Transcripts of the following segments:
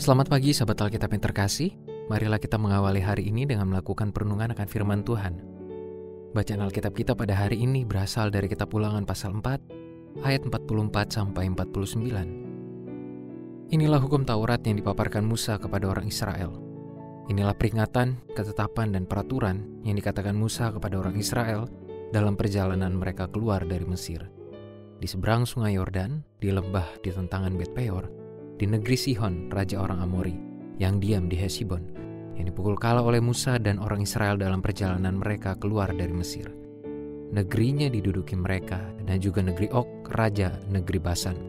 Selamat pagi sahabat Alkitab yang terkasih. Marilah kita mengawali hari ini dengan melakukan perenungan akan firman Tuhan. Bacaan Alkitab kita pada hari ini berasal dari kitab Ulangan pasal 4 ayat 44 sampai 49. Inilah hukum Taurat yang dipaparkan Musa kepada orang Israel. Inilah peringatan, ketetapan dan peraturan yang dikatakan Musa kepada orang Israel dalam perjalanan mereka keluar dari Mesir. Di seberang sungai Yordan, di lembah di tentangan Bet Peor, di negeri Sihon, raja orang Amori, yang diam di Hesibon, yang dipukul kalah oleh Musa dan orang Israel dalam perjalanan mereka keluar dari Mesir. Negerinya diduduki mereka dan juga negeri Ok, raja negeri Basan.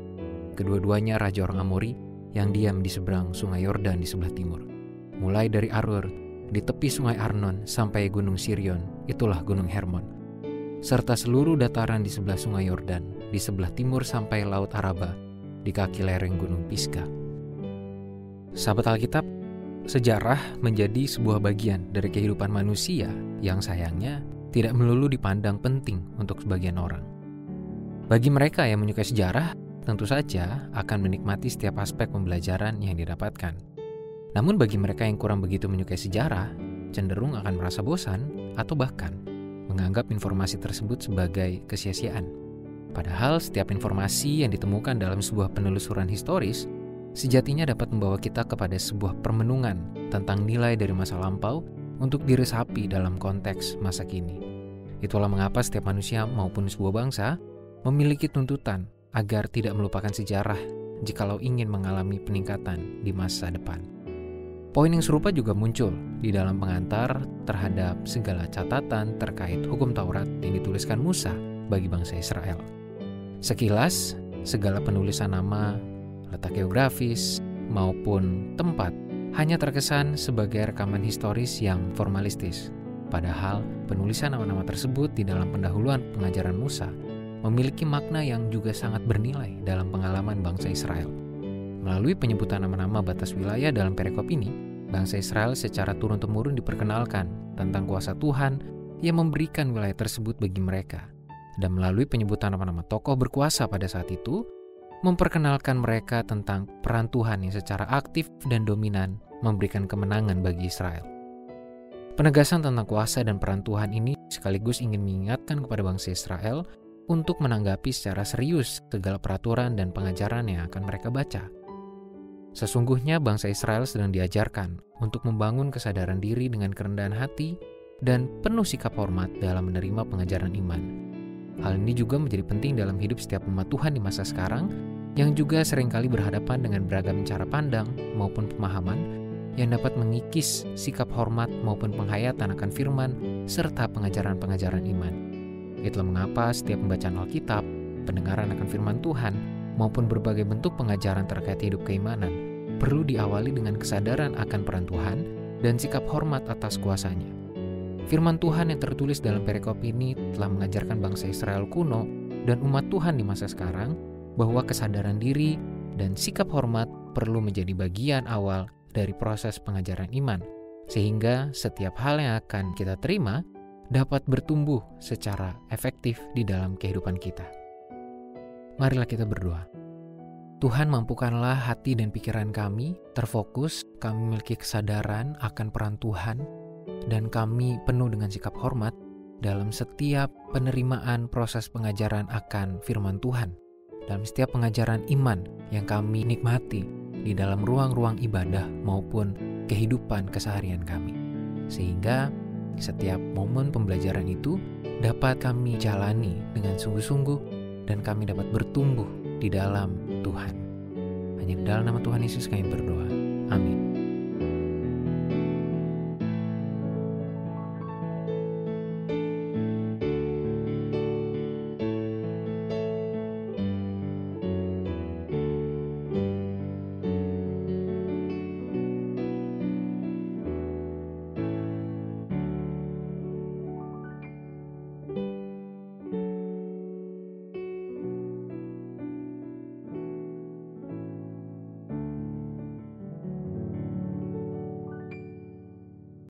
Kedua-duanya raja orang Amori yang diam di seberang sungai Yordan di sebelah timur. Mulai dari Arur, di tepi sungai Arnon sampai gunung Sirion, itulah gunung Hermon. Serta seluruh dataran di sebelah sungai Yordan, di sebelah timur sampai Laut Araba, di kaki lereng gunung Pisgah. Sahabat Alkitab, sejarah menjadi sebuah bagian dari kehidupan manusia yang sayangnya tidak melulu dipandang penting untuk sebagian orang. Bagi mereka yang menyukai sejarah, tentu saja akan menikmati setiap aspek pembelajaran yang didapatkan. Namun bagi mereka yang kurang begitu menyukai sejarah, cenderung akan merasa bosan atau bahkan menganggap informasi tersebut sebagai kesia-siaan. Padahal setiap informasi yang ditemukan dalam sebuah penelusuran historis sejatinya dapat membawa kita kepada sebuah permenungan tentang nilai dari masa lampau untuk diresapi dalam konteks masa kini. Itulah mengapa setiap manusia maupun sebuah bangsa memiliki tuntutan agar tidak melupakan sejarah jikalau ingin mengalami peningkatan di masa depan. Poin yang serupa juga muncul di dalam pengantar terhadap segala catatan terkait hukum Taurat yang dituliskan Musa bagi bangsa Israel. Sekilas, segala penulisan nama, letak geografis, maupun tempat hanya terkesan sebagai rekaman historis yang formalistis. Padahal, penulisan nama-nama tersebut di dalam pendahuluan pengajaran Musa memiliki makna yang juga sangat bernilai dalam pengalaman bangsa Israel. Melalui penyebutan nama-nama batas wilayah dalam perikop ini, bangsa Israel secara turun-temurun diperkenalkan tentang kuasa Tuhan yang memberikan wilayah tersebut bagi mereka. Dan melalui penyebutan nama-nama tokoh berkuasa pada saat itu, memperkenalkan mereka tentang peran Tuhan yang secara aktif dan dominan memberikan kemenangan bagi Israel. Penegasan tentang kuasa dan peran Tuhan ini sekaligus ingin mengingatkan kepada bangsa Israel untuk menanggapi secara serius segala peraturan dan pengajaran yang akan mereka baca. Sesungguhnya bangsa Israel sedang diajarkan untuk membangun kesadaran diri dengan kerendahan hati dan penuh sikap hormat dalam menerima pengajaran iman. Hal ini juga menjadi penting dalam hidup setiap umat Tuhan di masa sekarang yang juga sering kali berhadapan dengan beragam cara pandang maupun pemahaman yang dapat mengikis sikap hormat maupun penghayatan akan firman serta pengajaran-pengajaran iman. Itulah mengapa setiap pembacaan Alkitab, pendengaran akan firman Tuhan, maupun berbagai bentuk pengajaran terkait hidup keimanan perlu diawali dengan kesadaran akan peran Tuhan dan sikap hormat atas kuasanya. Firman Tuhan yang tertulis dalam perikop ini telah mengajarkan bangsa Israel kuno dan umat Tuhan di masa sekarang bahwa kesadaran diri dan sikap hormat perlu menjadi bagian awal dari proses pengajaran iman, sehingga setiap hal yang akan kita terima dapat bertumbuh secara efektif di dalam kehidupan kita. Marilah kita berdoa. Tuhan mampukanlah hati dan pikiran kami terfokus, kami memiliki kesadaran akan peran Tuhan, dan kami penuh dengan sikap hormat dalam setiap penerimaan proses pengajaran akan firman Tuhan dalam setiap pengajaran iman yang kami nikmati di dalam ruang-ruang ibadah maupun kehidupan keseharian kami. Sehingga setiap momen pembelajaran itu dapat kami jalani dengan sungguh-sungguh dan kami dapat bertumbuh di dalam Tuhan. Hanya dalam nama Tuhan Yesus kami berdoa. Amin.